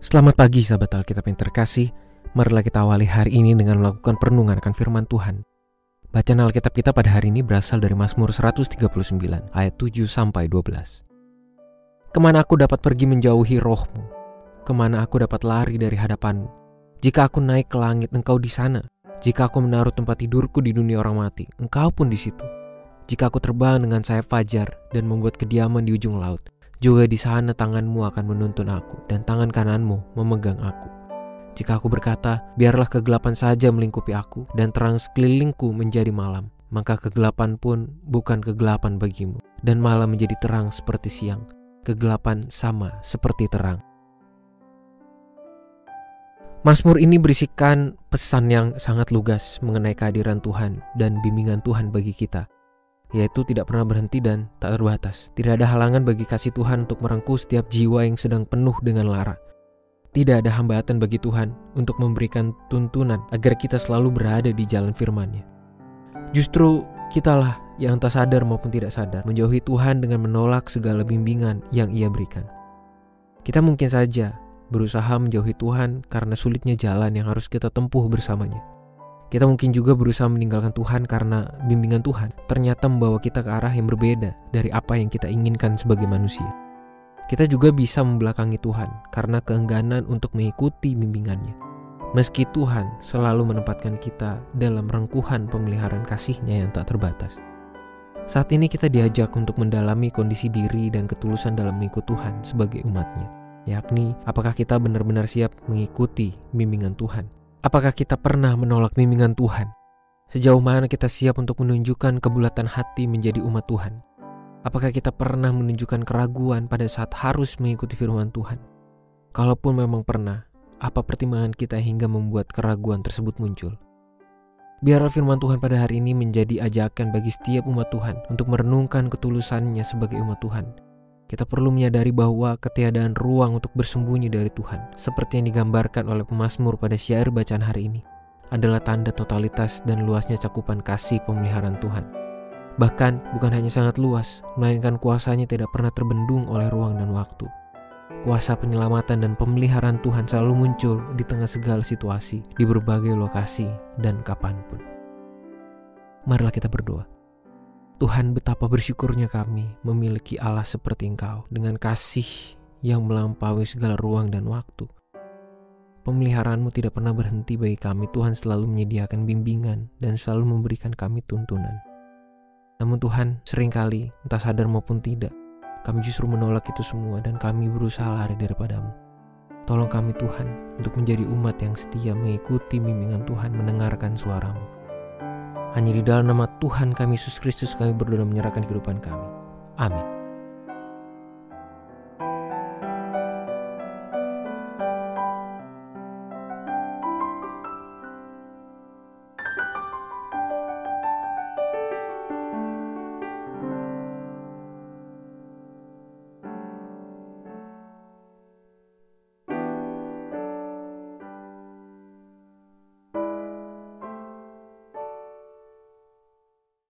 Selamat pagi sahabat Alkitab yang terkasih. Marilah kita awali hari ini dengan melakukan perenungan akan firman Tuhan. Bacaan Alkitab kita pada hari ini berasal dari Mazmur 139 ayat 7 sampai 12. Ke mana aku dapat pergi menjauhi rohmu? Ke mana aku dapat lari dari hadapanmu? Jika aku naik ke langit, engkau di sana. Jika aku menaruh tempat tidurku di dunia orang mati, engkau pun di situ. Jika aku terbang dengan sayap fajar dan membuat kediaman di ujung laut, juga di sana tanganmu akan menuntun aku, dan tangan kananmu memegang aku. Jika aku berkata, biarlah kegelapan saja melingkupi aku, dan terang sekelilingku menjadi malam, maka kegelapan pun bukan kegelapan bagimu, dan malam menjadi terang seperti siang. Kegelapan sama seperti terang. Mazmur ini berisikan pesan yang sangat lugas mengenai kehadiran Tuhan dan bimbingan Tuhan bagi kita yaitu tidak pernah berhenti dan tak terbatas. Tidak ada halangan bagi kasih Tuhan untuk merangkul setiap jiwa yang sedang penuh dengan lara. Tidak ada hambatan bagi Tuhan untuk memberikan tuntunan agar kita selalu berada di jalan firman-Nya. Justru kitalah yang tak sadar maupun tidak sadar menjauhi Tuhan dengan menolak segala bimbingan yang Ia berikan. Kita mungkin saja berusaha menjauhi Tuhan karena sulitnya jalan yang harus kita tempuh bersamanya. Kita mungkin juga berusaha meninggalkan Tuhan karena bimbingan Tuhan ternyata membawa kita ke arah yang berbeda dari apa yang kita inginkan sebagai manusia. Kita juga bisa membelakangi Tuhan karena keengganan untuk mengikuti bimbingannya. Meski Tuhan selalu menempatkan kita dalam rengkuhan pemeliharaan kasihnya yang tak terbatas. Saat ini kita diajak untuk mendalami kondisi diri dan ketulusan dalam mengikut Tuhan sebagai umatnya. Yakni, apakah kita benar-benar siap mengikuti bimbingan Tuhan Apakah kita pernah menolak bimbingan Tuhan? Sejauh mana kita siap untuk menunjukkan kebulatan hati menjadi umat Tuhan? Apakah kita pernah menunjukkan keraguan pada saat harus mengikuti firman Tuhan? Kalaupun memang pernah, apa pertimbangan kita hingga membuat keraguan tersebut muncul? Biarlah firman Tuhan pada hari ini menjadi ajakan bagi setiap umat Tuhan untuk merenungkan ketulusannya sebagai umat Tuhan kita perlu menyadari bahwa ketiadaan ruang untuk bersembunyi dari Tuhan, seperti yang digambarkan oleh pemazmur pada syair bacaan hari ini, adalah tanda totalitas dan luasnya cakupan kasih pemeliharaan Tuhan. Bahkan bukan hanya sangat luas, melainkan kuasanya tidak pernah terbendung oleh ruang dan waktu. Kuasa penyelamatan dan pemeliharaan Tuhan selalu muncul di tengah segala situasi, di berbagai lokasi, dan kapan pun. Marilah kita berdoa. Tuhan betapa bersyukurnya kami memiliki Allah seperti Engkau dengan kasih yang melampaui segala ruang dan waktu. Pemeliharaanmu tidak pernah berhenti bagi kami. Tuhan selalu menyediakan bimbingan dan selalu memberikan kami tuntunan. Namun Tuhan sering kali, entah sadar maupun tidak, kami justru menolak itu semua dan kami berusaha lari daripadamu. Tolong kami Tuhan untuk menjadi umat yang setia mengikuti bimbingan Tuhan mendengarkan suaramu. Hanya di dalam nama Tuhan kami Yesus Kristus kami berdoa menyerahkan kehidupan kami. Amin.